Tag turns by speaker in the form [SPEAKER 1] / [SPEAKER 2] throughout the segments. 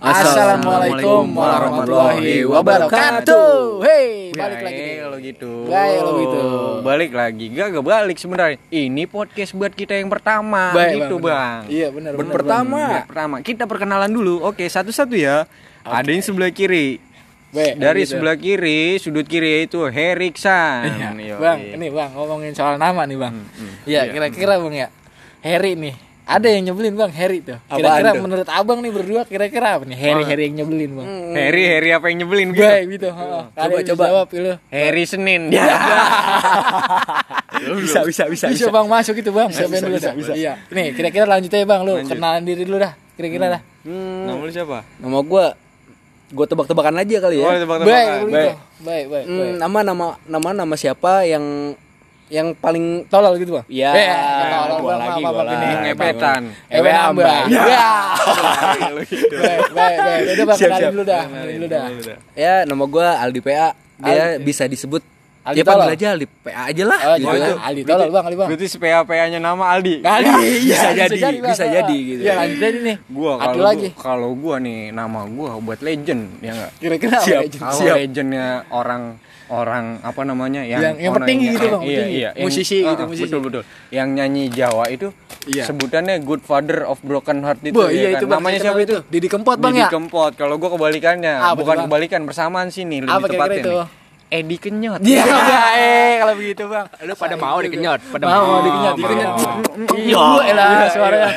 [SPEAKER 1] Assalamualaikum warahmatullahi wabarakatuh. Hey, balik lagi nih.
[SPEAKER 2] kalau gitu.
[SPEAKER 1] Kalau gitu.
[SPEAKER 2] Balik lagi. Gak gak balik sebenarnya. Ini podcast buat kita yang pertama
[SPEAKER 1] Baik,
[SPEAKER 2] gitu,
[SPEAKER 1] benar.
[SPEAKER 2] Bang.
[SPEAKER 1] Iya, benar. Benar,
[SPEAKER 2] pertama.
[SPEAKER 1] Bang.
[SPEAKER 2] Buat pertama. Kita perkenalan dulu. Oke, satu-satu ya. Ada yang sebelah kiri.
[SPEAKER 1] Baik,
[SPEAKER 2] Dari
[SPEAKER 1] gitu.
[SPEAKER 2] sebelah kiri, sudut kiri itu Heriksan.
[SPEAKER 1] Iya. Bang, ini Bang ngomongin soal nama nih, Bang.
[SPEAKER 2] hmm.
[SPEAKER 1] Iya,
[SPEAKER 2] Iya.
[SPEAKER 1] kira-kira Bang ya. Harry nih. Ada yang nyebelin Bang, Harry tuh. Kira-kira menurut Abang nih berdua kira-kira apa nih? Harry Harry yang nyebelin, Bang.
[SPEAKER 2] Harry, Harry apa yang nyebelin gitu?
[SPEAKER 1] Baik gitu. heeh. Kalian bisa
[SPEAKER 3] coba.
[SPEAKER 1] jawab lu.
[SPEAKER 2] Harry Senin. Ya.
[SPEAKER 3] bisa bisa bisa
[SPEAKER 1] Bisa, Bang masuk itu, Bang. Siapa yang dulu
[SPEAKER 3] bisa,
[SPEAKER 1] dah?
[SPEAKER 3] bisa.
[SPEAKER 1] Iya. Nih, kira-kira lanjut aja, Bang. Lu
[SPEAKER 2] Lanjut.
[SPEAKER 1] kenalan diri dulu dah. Kira-kira dah.
[SPEAKER 2] Nama lu siapa?
[SPEAKER 3] nama gue gue tebak-tebakan aja kali ya
[SPEAKER 2] Oh,
[SPEAKER 1] Baik,
[SPEAKER 2] tebak-tebakan.
[SPEAKER 3] Baik.
[SPEAKER 1] Baik, baik,
[SPEAKER 3] Hmm,
[SPEAKER 1] baik.
[SPEAKER 3] nama nama nama nama siapa yang yang paling
[SPEAKER 1] Tolol gitu, Bang.
[SPEAKER 3] Ya,
[SPEAKER 1] Eh, tolol,
[SPEAKER 3] gua lagi, gua lagi.
[SPEAKER 2] Ngepetan.
[SPEAKER 1] Ewe ambang. Ya. Baik, baik, baik. Udah Bang, kenalin dulu dah. Kenalin dulu dah.
[SPEAKER 3] ya nama gue Aldi PA dia bisa disebut
[SPEAKER 1] Aldi
[SPEAKER 3] ya panggil aja Aldi PA aja lah
[SPEAKER 1] Oh,
[SPEAKER 3] gitu.
[SPEAKER 1] jangan. Ali tolol, Bang, Ali, Bang.
[SPEAKER 2] Berarti PA-PA-nya nama Aldi.
[SPEAKER 1] Kali.
[SPEAKER 3] bisa jadi,
[SPEAKER 1] Bang.
[SPEAKER 3] bisa jadi gitu.
[SPEAKER 1] Iya, lanjut aja nih.
[SPEAKER 2] Gua kalau
[SPEAKER 1] lagi.
[SPEAKER 2] gua, kalau gua nih nama gua buat legend ya enggak?
[SPEAKER 1] Kira-kira apa
[SPEAKER 3] Siap.
[SPEAKER 1] ya, Jun?
[SPEAKER 2] Kalau
[SPEAKER 3] Siap.
[SPEAKER 2] legendnya orang orang apa namanya yang
[SPEAKER 1] Yang- yang
[SPEAKER 2] orang
[SPEAKER 1] petinggi gitu, Bang,
[SPEAKER 2] Iya,
[SPEAKER 1] petinggi.
[SPEAKER 2] iya. yang-
[SPEAKER 1] Musisi
[SPEAKER 2] ah,
[SPEAKER 1] gitu,
[SPEAKER 2] ah,
[SPEAKER 1] musisi.
[SPEAKER 2] Betul betul. Yang nyanyi Jawa itu
[SPEAKER 1] Iya.
[SPEAKER 2] sebutannya Good Father of Broken Heart itu. Ya
[SPEAKER 1] iya
[SPEAKER 2] kan?
[SPEAKER 1] itu Bang.
[SPEAKER 2] Namanya siapa itu?
[SPEAKER 1] Didi Kempot, Bang
[SPEAKER 2] Didi
[SPEAKER 1] ya?
[SPEAKER 2] Kempot. Kalau gua kebalikannya,
[SPEAKER 1] tuh,
[SPEAKER 2] bukan
[SPEAKER 1] Bang?
[SPEAKER 2] kebalikan bersamaan sih nih lebih
[SPEAKER 1] Apa
[SPEAKER 2] Edi Kenyot.
[SPEAKER 1] Iya, eh kalau begitu, Bang.
[SPEAKER 3] Lu pada mau dikenyot, pada
[SPEAKER 1] Mau,
[SPEAKER 3] mau.
[SPEAKER 1] dikenyot, dikenyot.
[SPEAKER 3] Iya.
[SPEAKER 1] Iya, elah suaranya.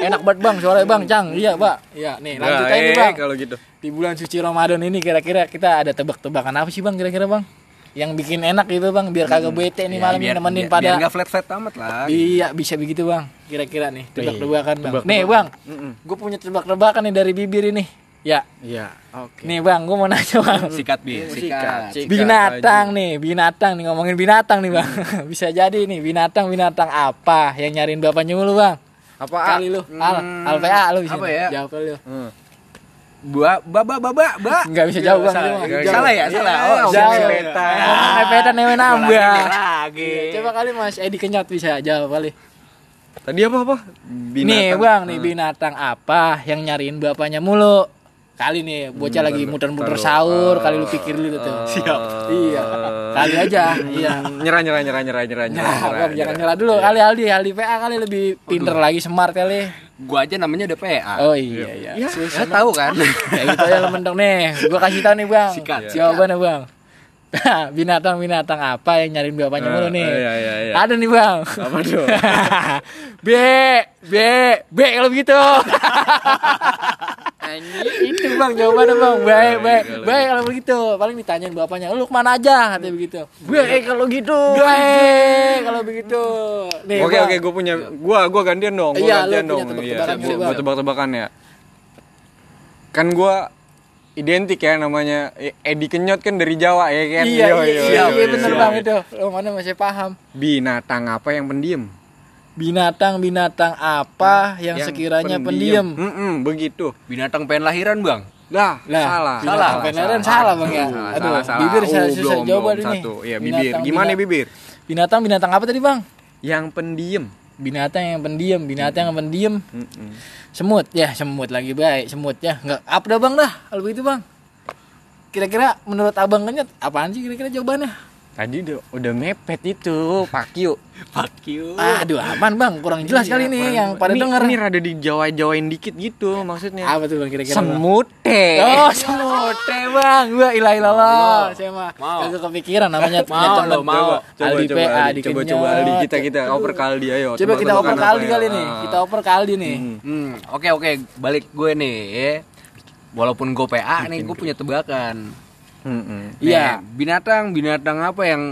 [SPEAKER 1] Enak banget, Bang, suaranya, Bang. Cang. Iya, Pak. Iya, nih lanjut
[SPEAKER 2] Nah,
[SPEAKER 1] aja nih,
[SPEAKER 2] eh,
[SPEAKER 1] Bang.
[SPEAKER 2] kalau gitu.
[SPEAKER 1] Di bulan suci Ramadan ini kira-kira kita ada tebak-tebakan apa sih, Bang? Kira-kira, Bang? Yang bikin enak gitu, Bang, biar kagak bete nih malam ini nemenin pada
[SPEAKER 3] biar nggak flat flat amat lah
[SPEAKER 1] Iya bisa begitu bang Kira-kira nih Tebak-tebakan bang
[SPEAKER 2] Tebak-tebakan.
[SPEAKER 1] Nih bang. Gue punya tebak-tebakan nih dari bibir ini Ya
[SPEAKER 2] Iya, oke.
[SPEAKER 1] Nih bang gue mau nanya bang
[SPEAKER 3] sikat bi sikat
[SPEAKER 2] Sikat.
[SPEAKER 1] Binatang nih Binatang nih Ngomongin binatang nih bang Bisa jadi nih Binatang-binatang apa Yang nyariin bapaknya mulu bang
[SPEAKER 2] Apa?
[SPEAKER 1] Kali lu Al Al PA lu bisa
[SPEAKER 3] Apa ya?
[SPEAKER 1] Jawab kali lu
[SPEAKER 2] Hmm.
[SPEAKER 3] Ba ba ba ba ba ba.
[SPEAKER 1] Nggak bisa jawab bang
[SPEAKER 3] salah,
[SPEAKER 1] Bang.
[SPEAKER 3] ya, salah.
[SPEAKER 1] Iya,
[SPEAKER 3] Oh,
[SPEAKER 1] jauh.
[SPEAKER 3] siap.
[SPEAKER 1] Petan Petan newe nambah
[SPEAKER 3] lagi.
[SPEAKER 1] Coba kali mas Edi Kenyot bisa jawab kali
[SPEAKER 2] Tadi apa apa?
[SPEAKER 1] Nih bang, nih binatang apa yang nyariin bapaknya mulu? Kali nih bocah lagi muter-muter sahur, kali lu pikir dulu tuh.
[SPEAKER 3] Siap.
[SPEAKER 1] Iya, kali aja. Iya.
[SPEAKER 2] Nyerah nyerah nyerah nyerah nyerah nyerah.
[SPEAKER 1] Nah, bang, jangan nyerah dulu. Kali Aldi, Aldi PA kali lebih pinter lagi, smart kali.
[SPEAKER 3] Gua aja namanya udah PA.
[SPEAKER 1] Oh iya iya.
[SPEAKER 3] Ya,
[SPEAKER 1] Susah.
[SPEAKER 3] ya tahu kan.
[SPEAKER 1] Kayak gitu aja lu mendong nih. Gua kasih tahu nih bang.
[SPEAKER 3] Sikat,
[SPEAKER 1] Jawabannya bang. Binatang-binatang apa yang nyariin bapaknya mulu nih?
[SPEAKER 2] Iya iya iya.
[SPEAKER 1] Ada nih bang.
[SPEAKER 2] Apa tuh?
[SPEAKER 1] B, B, B kalau begitu. itu bang jawabannya bang baik baik baik kalau begitu paling ditanyain bapaknya lu ke mana aja katanya begitu baik kalau gitu baik kalau begitu nih
[SPEAKER 2] Oke
[SPEAKER 1] Bang.
[SPEAKER 2] oke gue punya gua gua gantian dong, gua
[SPEAKER 1] Iya, lu
[SPEAKER 2] gantian
[SPEAKER 1] punya
[SPEAKER 2] dong.
[SPEAKER 1] tebak-tebakan
[SPEAKER 2] Iya,
[SPEAKER 1] Bang.
[SPEAKER 2] tebak-tebakan ya. Kan gua identik ya namanya Edi Kenyot kan dari Jawa ya kan.
[SPEAKER 1] iya iya iya, iya bener
[SPEAKER 2] yo.
[SPEAKER 1] bang itu lu mana masih paham
[SPEAKER 2] Binatang apa yang pendiam?
[SPEAKER 1] Binatang binatang apa yang, sekiranya pendiam
[SPEAKER 2] Mm-mm, begitu.
[SPEAKER 3] Binatang pengen lahiran, Bang.
[SPEAKER 2] Lah,
[SPEAKER 1] Lah,
[SPEAKER 2] salah.
[SPEAKER 1] binatang beneran salah bang ya
[SPEAKER 2] Salah,
[SPEAKER 1] aduh
[SPEAKER 2] salah, salah.
[SPEAKER 1] bibir saya
[SPEAKER 2] Oh,
[SPEAKER 1] susah
[SPEAKER 2] belum,
[SPEAKER 1] jawaban
[SPEAKER 2] belum.
[SPEAKER 1] ini
[SPEAKER 2] Satu. Iya, bibir.
[SPEAKER 1] Binatang,
[SPEAKER 2] Gimana bibir?
[SPEAKER 1] binatang binatang apa tadi bang
[SPEAKER 2] Yang pendiam.
[SPEAKER 1] binatang yang pendiam binatang yang pendiam
[SPEAKER 2] Mm-mm.
[SPEAKER 1] semut ya semut lagi baik semut ya nggak apa dah bang dah kalau begitu bang kira-kira menurut abang kenyat apaan sih kira-kira jawabannya
[SPEAKER 2] Tadi udah, udah mepet itu, Pakyu.
[SPEAKER 3] You.
[SPEAKER 1] aduh aman bang kurang jelas
[SPEAKER 2] Iya,
[SPEAKER 1] kali nih yang pada
[SPEAKER 2] ini,
[SPEAKER 1] denger
[SPEAKER 2] Ini rada di Jawa-Jawain dikit gitu maksudnya.
[SPEAKER 1] apa tuh bang kira-kira?
[SPEAKER 2] Semute.
[SPEAKER 1] Oh semut teh bang Wah ilah ilah lah Saya mah. Kagak kepikiran namanya
[SPEAKER 3] Mau, lo, mau.
[SPEAKER 2] Coba,
[SPEAKER 1] Aldi
[SPEAKER 2] coba,
[SPEAKER 1] PA
[SPEAKER 2] Aldi.
[SPEAKER 1] di
[SPEAKER 2] coba, coba Aldi kita kita oper ke Aldi ayo.
[SPEAKER 1] Coba kita oper
[SPEAKER 2] ya?
[SPEAKER 1] kali nih Kita oper ke Aldi nih
[SPEAKER 3] Hmm, oke oke, balik gue nih. Walaupun gue PA nih, gue punya tebakan.
[SPEAKER 1] Iya.
[SPEAKER 3] Nih, binatang binatang apa yang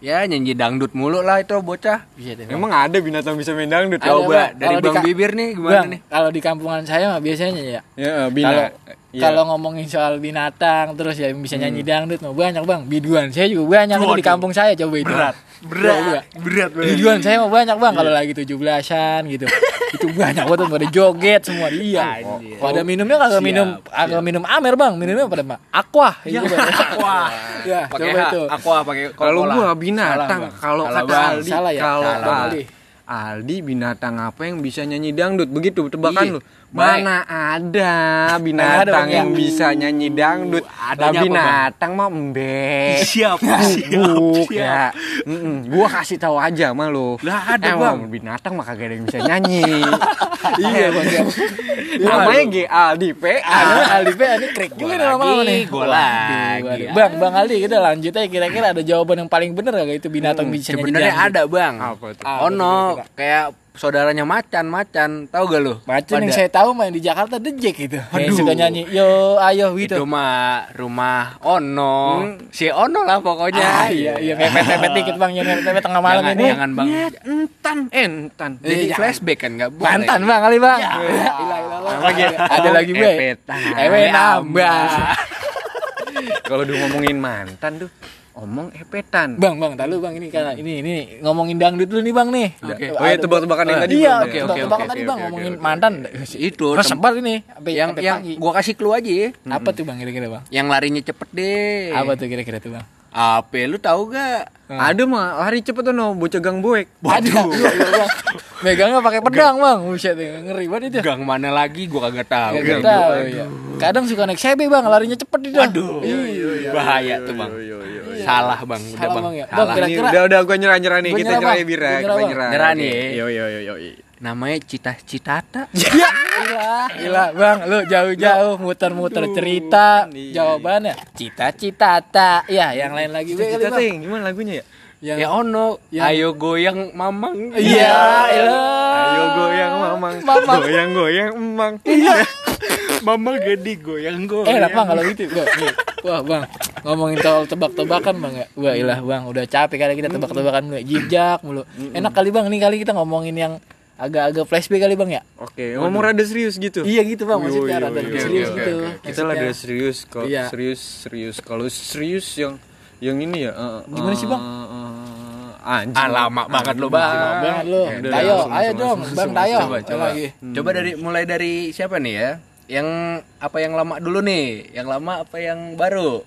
[SPEAKER 3] ya nyanyi dangdut mulu lah itu bocah.
[SPEAKER 1] Bisa deh.
[SPEAKER 2] Emang ada binatang bisa main dangdut?
[SPEAKER 1] Ada,
[SPEAKER 3] Coba
[SPEAKER 1] Bang.
[SPEAKER 3] dari
[SPEAKER 1] Kalau di
[SPEAKER 3] Bang Bibir nih gimana
[SPEAKER 1] Bang,
[SPEAKER 3] nih?
[SPEAKER 1] kalau di kampungan saya mah biasanya ya
[SPEAKER 2] Ya,
[SPEAKER 1] Kalau
[SPEAKER 2] bina. Iya.
[SPEAKER 1] kalau ngomongin soal binatang terus ya yang bisa nyanyi dangdut mah banyak bang. Biduan saya juga banyak itu di kampung saya coba itu.
[SPEAKER 3] Berat.
[SPEAKER 1] Berat.
[SPEAKER 3] berat
[SPEAKER 1] Biduan saya mah banyak bang kalau lagi 17-an gitu. itu banyak banget pada joget semua dia.
[SPEAKER 3] Anjir.
[SPEAKER 1] Pada minumnya kagak
[SPEAKER 3] Siap,
[SPEAKER 1] minum kagak minum amer bang, minumnya pada mah aqua. Iya, aqua. Ya,
[SPEAKER 3] pakai
[SPEAKER 1] coba itu.
[SPEAKER 3] aku ah, pakai
[SPEAKER 2] Kalau gua binatang, kalau kata. Aldi,
[SPEAKER 1] ya?
[SPEAKER 2] kalau. Aldi binatang apa yang bisa nyanyi dangdut? Begitu tebakan
[SPEAKER 3] Iya.
[SPEAKER 2] lu. Mana ada
[SPEAKER 1] ada,
[SPEAKER 2] binatang yang
[SPEAKER 1] ya?
[SPEAKER 2] bisa nyanyi dangdut.
[SPEAKER 3] Apa,
[SPEAKER 2] binatang mah embek.
[SPEAKER 3] Siap,
[SPEAKER 2] Buk ya. Gua kasih tahu aja sama lu.
[SPEAKER 3] Lah, ada,
[SPEAKER 2] Emang
[SPEAKER 3] Bang.
[SPEAKER 2] binatang mah kagak ada yang bisa nyanyi.
[SPEAKER 1] iya bang ya
[SPEAKER 2] Namanya G Aldi P.
[SPEAKER 1] ada Aldi P ini krik juga lama-lama nih
[SPEAKER 3] gua lagi.
[SPEAKER 1] bang bang Aldi kita lanjut aja kira-kira ada jawaban yang paling bener gak itu binatang bisa nyanyi
[SPEAKER 3] Sebenarnya ada, Bang.
[SPEAKER 2] Apa tuh?
[SPEAKER 1] Tuh
[SPEAKER 3] Ono kayak saudaranya macan, macan. Tahu gak lu?
[SPEAKER 1] Macan yang
[SPEAKER 3] Pada-
[SPEAKER 1] saya tahu main di Jakarta The Jack itu. Yang suka nyanyi yo ayo
[SPEAKER 3] itu
[SPEAKER 1] gitu.
[SPEAKER 3] mah rumah Ono. Si Ono lah pokoknya.
[SPEAKER 1] Ah, iya iya mepet mepet dikit bang jangan mepet tengah malam
[SPEAKER 3] jangan,
[SPEAKER 1] ini.
[SPEAKER 3] jangan Bang.
[SPEAKER 2] Entan, entan.
[SPEAKER 3] Jadi
[SPEAKER 1] Iya.
[SPEAKER 3] flashback kan enggak boleh.
[SPEAKER 1] Mantan bang kali bang. Ilah, ilah, ilah.
[SPEAKER 2] Lagi
[SPEAKER 1] Ada lagi gue. Ewe nambah.
[SPEAKER 2] Kalau udah ngomongin mantan tuh, omong epetan.
[SPEAKER 1] Bang bang tahu bang ini karena ini ini ngomongin dangdut dulu nih bang nih.
[SPEAKER 3] Oke.
[SPEAKER 2] Oh iya, tebak-tebakan yang tadi
[SPEAKER 1] Iya
[SPEAKER 2] ya?
[SPEAKER 1] oke
[SPEAKER 3] Oke,
[SPEAKER 1] tebak
[SPEAKER 3] oke,
[SPEAKER 1] tadi bang ngomongin mantan.
[SPEAKER 3] Itu
[SPEAKER 1] Terus sebar ini sampai
[SPEAKER 3] yang
[SPEAKER 1] sampai
[SPEAKER 3] yang gua kasih clue aja ya.
[SPEAKER 1] Apa tuh bang kira-kira bang?
[SPEAKER 3] Yang larinya cepet deh.
[SPEAKER 1] Apa tuh kira-kira tuh bang?
[SPEAKER 3] Apa lu tahu gak?
[SPEAKER 2] Ada mah lari cepet tuh no, bocah gang boek.
[SPEAKER 1] Waduh. bang. Megangnya pakai pedang bang. Buset ngeri banget itu.
[SPEAKER 3] Gang mana lagi gua kagak tahu.
[SPEAKER 1] Gak tahu ya. Kadang suka naik CB bang, larinya cepet itu.
[SPEAKER 3] Waduh.
[SPEAKER 1] Iya.
[SPEAKER 3] Bahaya tuh, Bang. Salah, Bang. Udah,
[SPEAKER 1] Salah,
[SPEAKER 3] Bang.
[SPEAKER 1] Bang, ya.
[SPEAKER 3] Salah.
[SPEAKER 1] Bang,
[SPEAKER 2] Ini
[SPEAKER 1] Kira-kira-
[SPEAKER 2] udah udah gua nyerah nyerah nih,
[SPEAKER 1] Gua
[SPEAKER 2] kita
[SPEAKER 1] nyerah,
[SPEAKER 2] ya. Bira,
[SPEAKER 1] Gua nyerah,
[SPEAKER 2] nyerah.
[SPEAKER 3] Nih, ya.
[SPEAKER 2] Yo yo yo yo.
[SPEAKER 3] Namanya cita-citata.
[SPEAKER 1] Ya, gila, gila bang, lu jauh-jauh muter-muter cerita,
[SPEAKER 2] Iya.
[SPEAKER 1] jawabannya cita-cita tak, ya yang lain lagi gue
[SPEAKER 2] Cita
[SPEAKER 1] bang.
[SPEAKER 2] ting, gimana lagunya ya?
[SPEAKER 1] Yang,
[SPEAKER 3] Ya ono,
[SPEAKER 1] Yang-
[SPEAKER 3] ayo goyang mamang.
[SPEAKER 1] iya, iya.
[SPEAKER 2] Ayo goyang mamang,
[SPEAKER 1] Mamang.
[SPEAKER 2] goyang goyang emang.
[SPEAKER 3] Mama gede goyang goyang.
[SPEAKER 1] Eh, lah bang kalau gitu. Nih, Wah bang, ngomongin soal tebak-tebakan bang ya. Wah ilah bang, udah capek kali kita tebak-tebakan mulu, jijak mulu. Enak kali bang, nih kali kita ngomongin yang agak-agak flashback kali bang ya.
[SPEAKER 2] Oke, ngomong rada serius gitu.
[SPEAKER 1] Iya gitu bang,
[SPEAKER 2] Yo,
[SPEAKER 1] maksudnya
[SPEAKER 2] yo,
[SPEAKER 1] rada
[SPEAKER 2] yo,
[SPEAKER 1] serius
[SPEAKER 3] oke,
[SPEAKER 1] gitu.
[SPEAKER 3] oke.
[SPEAKER 2] Kita lah
[SPEAKER 1] Maksudnya.
[SPEAKER 2] ada serius kalau
[SPEAKER 1] Iya.
[SPEAKER 2] serius serius kalau serius yang yang ini ya. eh,
[SPEAKER 1] Gimana sih, Bang?
[SPEAKER 2] eh, anjing.
[SPEAKER 3] Ah, lama banget lo, Bang.
[SPEAKER 1] Lama banget
[SPEAKER 2] udah,
[SPEAKER 1] Tayo, ayo dong, bang Tayo.
[SPEAKER 3] Coba,
[SPEAKER 1] Ayo
[SPEAKER 3] coba.
[SPEAKER 1] lagi.
[SPEAKER 3] Coba dari mulai dari siapa nih ya? Yang apa yang lama dulu nih? Yang lama apa yang baru?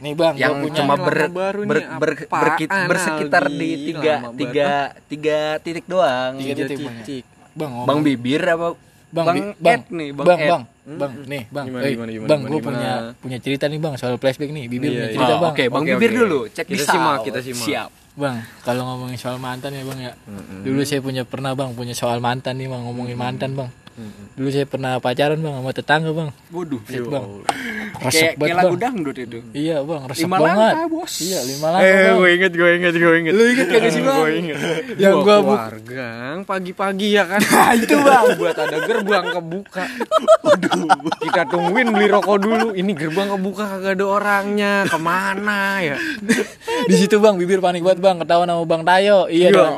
[SPEAKER 1] Nih bang,
[SPEAKER 3] yang
[SPEAKER 1] gua punya
[SPEAKER 3] cuma ber,
[SPEAKER 2] baru
[SPEAKER 3] ber,
[SPEAKER 2] nih,
[SPEAKER 3] ber,
[SPEAKER 2] apaan,
[SPEAKER 3] berkit- bersekitar di tiga tiga tiga titik doang.
[SPEAKER 1] Tiga titik, Bang, ya.
[SPEAKER 2] titik.
[SPEAKER 1] bang, ngomong.
[SPEAKER 3] Bang bibir apa?
[SPEAKER 1] Bang,
[SPEAKER 3] bang,
[SPEAKER 1] Bi- bang,
[SPEAKER 3] nih, bang,
[SPEAKER 1] bang,
[SPEAKER 3] Ed.
[SPEAKER 1] bang, bang, nih, bang,
[SPEAKER 2] Gimana,
[SPEAKER 1] Eh,
[SPEAKER 2] gimana, gimana,
[SPEAKER 1] bang,
[SPEAKER 2] gimana,
[SPEAKER 1] gue punya
[SPEAKER 2] gimana?
[SPEAKER 1] punya cerita nih bang soal flashback nih, bibir
[SPEAKER 2] Iya,
[SPEAKER 1] punya
[SPEAKER 2] iya.
[SPEAKER 1] cerita
[SPEAKER 3] Oh,
[SPEAKER 1] bang.
[SPEAKER 3] Oke, bang
[SPEAKER 2] Oke,
[SPEAKER 3] bibir
[SPEAKER 2] oke.
[SPEAKER 3] dulu. Cek
[SPEAKER 2] Kita
[SPEAKER 3] di
[SPEAKER 2] simak, kita simak.
[SPEAKER 3] Siap.
[SPEAKER 1] Bang, kalau ngomongin soal mantan ya bang ya, dulu saya punya pernah bang punya soal mantan nih bang ngomongin mantan bang. Dulu saya pernah pacaran bang sama tetangga bang.
[SPEAKER 3] Waduh,
[SPEAKER 1] Buset, bang.
[SPEAKER 3] kayak
[SPEAKER 1] Resep
[SPEAKER 3] kayak
[SPEAKER 1] banget
[SPEAKER 3] lagu dangdut itu.
[SPEAKER 1] Iya bang, resep
[SPEAKER 3] Lima
[SPEAKER 1] banget.
[SPEAKER 3] langkah, bos.
[SPEAKER 1] Iya lima langkah
[SPEAKER 2] Eh,
[SPEAKER 1] bang.
[SPEAKER 2] gue inget, gue inget, gue inget.
[SPEAKER 1] Lu inget kagak sih, Bang?
[SPEAKER 2] Gue inget.
[SPEAKER 1] Yang bu-
[SPEAKER 2] keluarga pagi-pagi ya kan.
[SPEAKER 1] itu bang.
[SPEAKER 2] buat ada gerbang kebuka. Waduh, kita tungguin beli rokok dulu. Ini gerbang kebuka kagak ada orangnya. Ke mana ya?
[SPEAKER 1] Di situ bang, bibir panik banget bang, ketahuan sama bang Tayo. Iya
[SPEAKER 2] Ya
[SPEAKER 1] dong.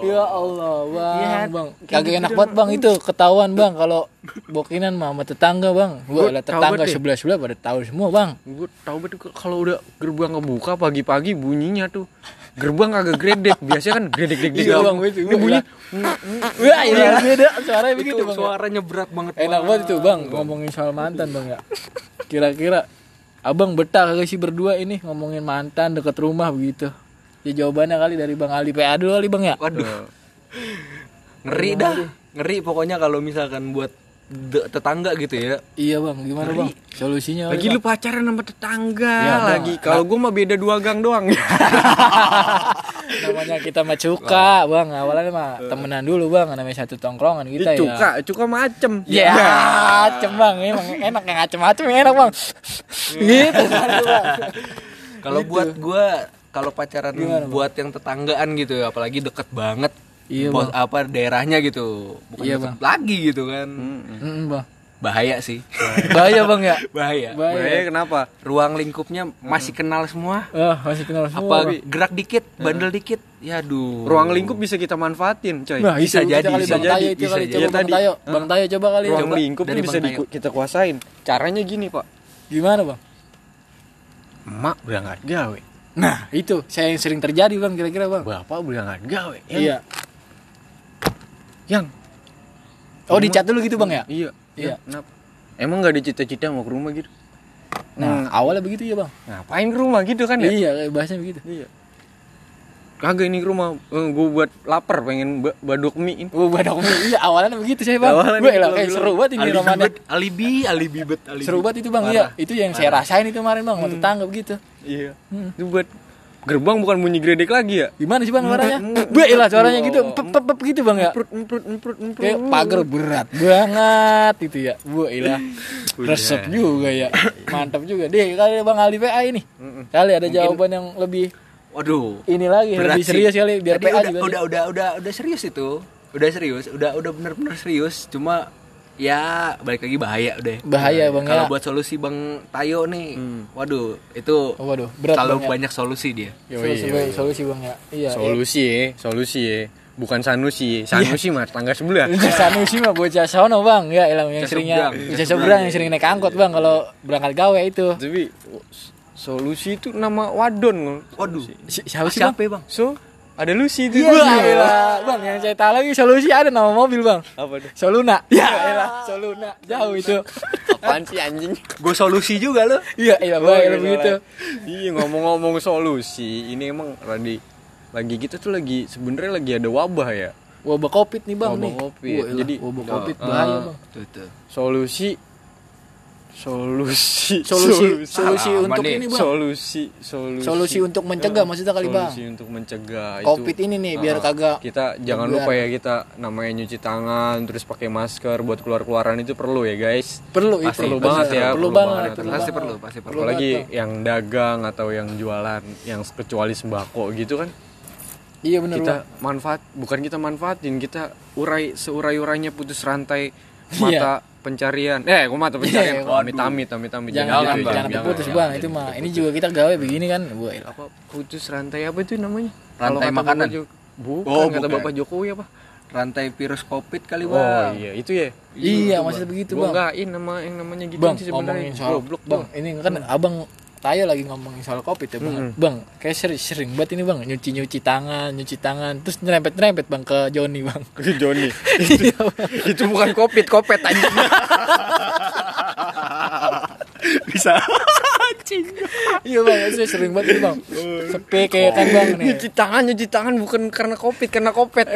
[SPEAKER 1] Ya Allah bang,
[SPEAKER 2] Iya,
[SPEAKER 1] bang, kagak enak banget bang itu ketahuan bang kalau bokinan mah sama tetangga bang. Gua
[SPEAKER 2] Gua
[SPEAKER 1] ada
[SPEAKER 2] tahu
[SPEAKER 1] tetangga
[SPEAKER 2] banget deh.
[SPEAKER 1] sebelah sebelah pada tahu semua bang.
[SPEAKER 2] Gue tahu betul kalau udah gerbang kebuka pagi-pagi bunyinya tuh. Gerbang kagak gredek. Biasanya kan gredek gredek
[SPEAKER 1] Iya, Bang, itu.
[SPEAKER 2] Ini bunyi
[SPEAKER 1] Wah iya beda suaranya begitu
[SPEAKER 3] Itu
[SPEAKER 1] bang.
[SPEAKER 3] suaranya berat banget.
[SPEAKER 1] Enak banget itu bang ngomongin soal mantan bang ya. Kira-kira abang betah kagak sih berdua ini ngomongin mantan deket rumah begitu. Ya jawabannya kali dari bang Ali PA dulu kali bang ya.
[SPEAKER 3] Waduh. Ngeri dah. Ngeri pokoknya kalau misalkan buat de- tetangga gitu ya.
[SPEAKER 1] Iya bang, gimana bang? Solusinya
[SPEAKER 2] lagi
[SPEAKER 1] kali,
[SPEAKER 2] lu pacaran sama tetangga
[SPEAKER 1] Iya, Bang.
[SPEAKER 2] lagi. Kalau gue mah beda dua gang doang.
[SPEAKER 1] namanya kita mah cuka bang awalnya mah temenan dulu bang namanya satu tongkrongan kita ya
[SPEAKER 2] cuka, cuka macem.
[SPEAKER 1] ya acem bang emang enak yang acem-acem yang enak bang gitu kan bang
[SPEAKER 3] Kalau
[SPEAKER 1] Gitu.
[SPEAKER 3] buat gua kalau pacaran
[SPEAKER 1] Gimana, Bang?
[SPEAKER 3] buat yang tetanggaan gitu ya, apalagi deket banget.
[SPEAKER 1] Iya,
[SPEAKER 3] Pos- apa daerahnya gitu. Bukan
[SPEAKER 1] Iya,
[SPEAKER 3] deket
[SPEAKER 1] Bang.
[SPEAKER 3] lagi gitu kan.
[SPEAKER 1] Mm, bang
[SPEAKER 3] Bahaya sih.
[SPEAKER 1] bahaya bang ya
[SPEAKER 3] Bahaya.
[SPEAKER 1] bahaya
[SPEAKER 2] Eh, kenapa?
[SPEAKER 3] Ruang lingkupnya masih kenal semua.
[SPEAKER 1] ah masih kenal semua
[SPEAKER 3] Apa
[SPEAKER 1] Bang.
[SPEAKER 3] gerak dikit, bandel dikit. Ya aduh.
[SPEAKER 2] Ruang lingkup bisa kita manfaatin, coy.
[SPEAKER 1] Nah,
[SPEAKER 3] Bisa
[SPEAKER 1] itu,
[SPEAKER 3] jadi, bisa
[SPEAKER 1] Bang Tayo
[SPEAKER 3] jadi, bisa jadi.
[SPEAKER 1] coba
[SPEAKER 2] Iya,
[SPEAKER 1] Bang. Tayo. Bang Tayo coba kali
[SPEAKER 2] Ruang
[SPEAKER 1] coba.
[SPEAKER 2] lingkup
[SPEAKER 3] dari
[SPEAKER 2] ini bisa
[SPEAKER 3] Bang
[SPEAKER 2] di- kita kuasain. Caranya gini, Pak.
[SPEAKER 1] Gimana bang?
[SPEAKER 2] Emak berangkat gawe.
[SPEAKER 1] Nah itu saya yang sering terjadi bang kira-kira bang.
[SPEAKER 2] Bapak berangkat gawe.
[SPEAKER 1] Iya.
[SPEAKER 2] Yang
[SPEAKER 1] Oh dicat dulu gitu bang ya?
[SPEAKER 2] Iya.
[SPEAKER 1] Iya.
[SPEAKER 2] Kenapa? Emang gak ada cita-cita mau ke rumah gitu?
[SPEAKER 1] Nah awalnya begitu ya bang.
[SPEAKER 2] Ngapain ke rumah gitu kan ya?
[SPEAKER 1] Iya kayak bahasanya begitu.
[SPEAKER 2] Iya. kagak ini ke rumah gue buat lapar pengen ba- baduk mie ini
[SPEAKER 1] Gue badok mie. Iya awalnya begitu saya bang.
[SPEAKER 2] Awalnya
[SPEAKER 1] Gue
[SPEAKER 2] gitu,
[SPEAKER 1] kayak
[SPEAKER 2] bilang.
[SPEAKER 1] seru banget ini
[SPEAKER 3] alibi
[SPEAKER 1] romannya.
[SPEAKER 3] alibi alibi bet alibi
[SPEAKER 1] Seru banget itu bang. Iya itu yang saya rasain itu kemarin bang. Sama tetangga begitu.
[SPEAKER 2] Iya itu buat gerbang bukan bunyi gredek lagi ya
[SPEAKER 1] Gimana sih bang suaranya? Gue lah suaranya gitu. Pep pep pep gitu bang ya.
[SPEAKER 2] emprut emprut emprut emprut
[SPEAKER 1] Kayak pagar berat banget gitu ya. Bu ilah. Resep juga ya. Mantap juga. Deh kali bang Ali PA ini. Kali ada jawaban yang lebih
[SPEAKER 3] waduh
[SPEAKER 1] ini lagi
[SPEAKER 3] berat
[SPEAKER 1] lebih
[SPEAKER 3] sih.
[SPEAKER 1] serius kali biar
[SPEAKER 3] Tadi
[SPEAKER 1] PA
[SPEAKER 3] udah,
[SPEAKER 1] juga.
[SPEAKER 3] udah udah udah udah serius itu udah serius udah udah bener-bener serius cuma ya balik lagi bahaya udah.
[SPEAKER 1] Bahaya, Bang,
[SPEAKER 3] kalau
[SPEAKER 1] ya.
[SPEAKER 3] buat solusi bang Tayo nih waduh itu
[SPEAKER 1] Oh, waduh, berat
[SPEAKER 3] kalau
[SPEAKER 1] Bang, ya.
[SPEAKER 3] banyak solusi dia.
[SPEAKER 1] Solusi, solusi bang ya. Iya.
[SPEAKER 2] solusi ya solusi ya bukan sanusi sanusi mah tangga sebelah.
[SPEAKER 1] Iya. Sanusi mah bocah sono bang. Ya ilang yang
[SPEAKER 3] Bocah
[SPEAKER 1] seringnya bisa seberang yang sering naik angkot bang kalau berangkat gawe itu.
[SPEAKER 2] Tapi solusi itu nama wadon
[SPEAKER 3] waduh.
[SPEAKER 1] Si- siapa sih bang?
[SPEAKER 3] siapa bang?
[SPEAKER 2] So ada Lucy itu
[SPEAKER 1] Wah, elah. bang yang saya tahu lagi solusi ada nama mobil bang.
[SPEAKER 2] Apa tuh?
[SPEAKER 1] Soluna. Ya elah Soluna. Jauh itu.
[SPEAKER 2] Apaan sih anjing?
[SPEAKER 3] Gue solusi juga lo.
[SPEAKER 1] Iya iya
[SPEAKER 2] Oh,
[SPEAKER 1] bang
[SPEAKER 2] iya,
[SPEAKER 1] begitu.
[SPEAKER 2] Iya ngomong-ngomong solusi ini emang lagi lagi kita tuh lagi sebenarnya lagi ada wabah ya.
[SPEAKER 1] Wabah covid nih bang
[SPEAKER 2] Wabah
[SPEAKER 1] nih.
[SPEAKER 2] Covid.
[SPEAKER 1] Wah, elah,
[SPEAKER 2] Jadi,
[SPEAKER 1] wabah
[SPEAKER 2] nah,
[SPEAKER 1] covid
[SPEAKER 2] ah.
[SPEAKER 1] bahaya bang.
[SPEAKER 3] tuh tuh
[SPEAKER 2] solusi. Solusi.
[SPEAKER 1] Solusi. Solusi
[SPEAKER 3] Ah,
[SPEAKER 1] untuk ini bang.
[SPEAKER 2] Solusi. Solusi.
[SPEAKER 1] Solusi untuk mencegah maksudnya kali bang?
[SPEAKER 2] Solusi untuk mencegah
[SPEAKER 1] covid ini nih biar
[SPEAKER 2] Ah,
[SPEAKER 1] kagak
[SPEAKER 2] kita jangan
[SPEAKER 1] Biar-
[SPEAKER 2] lupa ya kita namanya nyuci tangan terus pakai masker buat keluar keluaran itu perlu ya guys.
[SPEAKER 1] Perlu itu.
[SPEAKER 2] perlu banget ya,
[SPEAKER 1] perlu
[SPEAKER 2] perlu
[SPEAKER 1] banget
[SPEAKER 2] banget.
[SPEAKER 1] perlu
[SPEAKER 3] pasti
[SPEAKER 1] banget.
[SPEAKER 3] perlu pasti perlu.
[SPEAKER 1] Perlu
[SPEAKER 2] apalagi
[SPEAKER 1] banget, Bang.
[SPEAKER 2] yang dagang atau yang jualan yang kecuali sembako gitu kan.
[SPEAKER 1] Iya bener
[SPEAKER 2] kita
[SPEAKER 1] bang.
[SPEAKER 2] manfaat bukan kita manfaatin kita urai seurai urainya putus rantai
[SPEAKER 1] Iya.
[SPEAKER 2] mata pencarian. Eh kok mata pencarian.
[SPEAKER 1] Iya,
[SPEAKER 2] oh, amit amit amit amit
[SPEAKER 1] jangan jangan,
[SPEAKER 2] gitu ya,
[SPEAKER 1] jangan terputus bang. Itu mah ini juga kita gawe begini kan. Wah elah.
[SPEAKER 2] apa putus rantai apa itu namanya?
[SPEAKER 3] Rantai
[SPEAKER 2] kata
[SPEAKER 3] makanan.
[SPEAKER 2] Bukan
[SPEAKER 3] Oh,
[SPEAKER 2] kata
[SPEAKER 3] bukan.
[SPEAKER 2] bapak Jokowi apa?
[SPEAKER 3] Rantai virus covid kali
[SPEAKER 2] oh
[SPEAKER 3] bang.
[SPEAKER 2] iya itu ya?
[SPEAKER 1] Iya maksudnya begitu
[SPEAKER 2] gua
[SPEAKER 1] bang.
[SPEAKER 2] enggakin nama yang namanya gitu
[SPEAKER 1] bang
[SPEAKER 2] sih sebenarnya.
[SPEAKER 1] ngomongin soal
[SPEAKER 2] goblok
[SPEAKER 1] bang ini kan abang Tayo lagi ngomongin soal covid ya bang. Bang kayak sering sering banget ini bang. Nyuci nyuci tangan nyuci tangan. Terus nyerempet nyerempet bang ke Joni bang.
[SPEAKER 2] Ke Joni?
[SPEAKER 1] Iya, Bang.
[SPEAKER 2] itu bukan covid kopet aja
[SPEAKER 3] bisa.
[SPEAKER 1] Iya bang saya sering banget ini bang. Sepe kayak kan bang nih.
[SPEAKER 2] nyuci tangan nyuci tangan bukan karena covid karena kopet.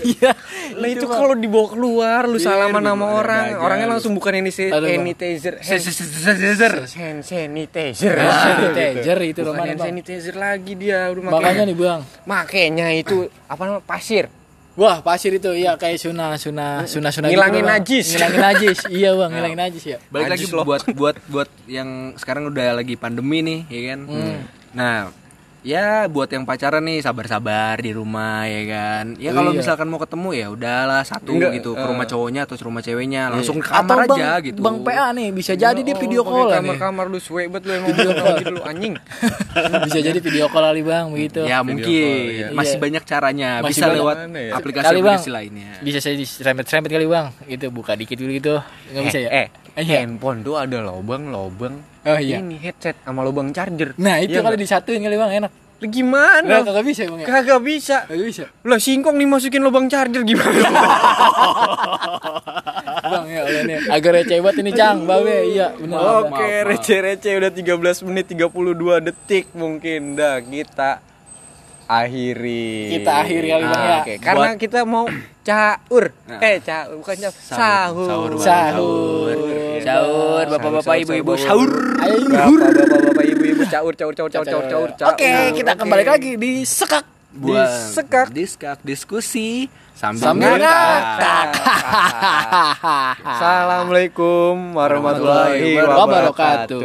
[SPEAKER 1] Iya
[SPEAKER 2] Lah itu kalau dibawa keluar lu salaman sama orang, orangnya langsung bukan ini sanitizer,
[SPEAKER 3] sanitizer.
[SPEAKER 2] Hand sanitizer.
[SPEAKER 1] sanitizer itu
[SPEAKER 2] Bukan hand sanitizer lagi dia udah
[SPEAKER 1] makanya. Nih bang.
[SPEAKER 2] Makanya itu apa namanya pasir.
[SPEAKER 1] Wah pasir itu iya kayak sunah sunah sunah sunah
[SPEAKER 2] Ngilangin
[SPEAKER 1] Bang.
[SPEAKER 2] najis.
[SPEAKER 1] ngilangin najis. Iya bang ngilangin najis ya.
[SPEAKER 3] Balik lagi
[SPEAKER 2] Najis loh.
[SPEAKER 3] buat buat buat yang sekarang udah lagi pandemi nih ya kan?
[SPEAKER 1] Hmm.
[SPEAKER 3] nah ya buat yang pacaran nih sabar-sabar di rumah ya kan ya kalau
[SPEAKER 1] Iya.
[SPEAKER 3] misalkan mau ketemu ya udahlah satu
[SPEAKER 2] Enggak,
[SPEAKER 3] gitu ke
[SPEAKER 2] eh.
[SPEAKER 3] rumah cowoknya atau ke rumah ceweknya langsung ke
[SPEAKER 1] atau
[SPEAKER 3] kamar
[SPEAKER 1] bang,
[SPEAKER 3] aja gitu
[SPEAKER 1] bang PA nih bisa jadi dia video call nih
[SPEAKER 2] Kamar-kamar lu suwe bet lu emang
[SPEAKER 1] Video
[SPEAKER 2] video
[SPEAKER 1] call.
[SPEAKER 2] gitu lu anjing.
[SPEAKER 1] bisa jadi video call kali bang begitu
[SPEAKER 3] ya
[SPEAKER 2] Video
[SPEAKER 3] mungkin
[SPEAKER 2] call, iya.
[SPEAKER 3] masih
[SPEAKER 1] Iya.
[SPEAKER 3] banyak caranya
[SPEAKER 1] Masih
[SPEAKER 3] bisa
[SPEAKER 1] banyak.
[SPEAKER 3] lewat
[SPEAKER 2] Mana ya?
[SPEAKER 1] Kali, Bang.
[SPEAKER 3] aplikasi-aplikasi lainnya
[SPEAKER 1] bisa saya serempet serempet kali bang itu buka dikit dulu gitu nggak bisa ya
[SPEAKER 2] Eh,
[SPEAKER 1] Iya.
[SPEAKER 2] handphone tuh ada lobang lobang.
[SPEAKER 1] Oh, iya.
[SPEAKER 2] Ini headset sama lobang charger.
[SPEAKER 1] nah itu
[SPEAKER 2] Iya
[SPEAKER 1] kali
[SPEAKER 2] nggak?
[SPEAKER 1] disatuin kali bang enak
[SPEAKER 2] Lah, Gimana?
[SPEAKER 1] Nah, kagak bisa bang ya
[SPEAKER 2] Kagak bisa.
[SPEAKER 1] kagak bisa
[SPEAKER 2] Lah singkong dimasukin lubang charger gimana?
[SPEAKER 1] bang ya nih agak receh banget ini cang babe iya benar
[SPEAKER 2] Oke, receh-receh udah 13 menit 32 detik mungkin dah kita akhiri.
[SPEAKER 1] Kita akhiri kali, Bang, ya.
[SPEAKER 2] Oke, karena kita mau caur. Eh, caur bukan caur. Sahur.
[SPEAKER 3] Sahur,
[SPEAKER 1] sahur
[SPEAKER 3] sahur bapak-bapak
[SPEAKER 2] Sahur,
[SPEAKER 3] ibu-ibu
[SPEAKER 2] sahur. Bapak-bapak ibu-ibu caur caur caur caur caur caur. caur.
[SPEAKER 1] Oke, kita akan balik lagi di sekak.
[SPEAKER 3] buat
[SPEAKER 2] Disekak.
[SPEAKER 3] diskak diskusi sambil
[SPEAKER 1] Sambil
[SPEAKER 3] ngakak.
[SPEAKER 2] Assalamualaikum warahmatullahi
[SPEAKER 1] wabarakatuh.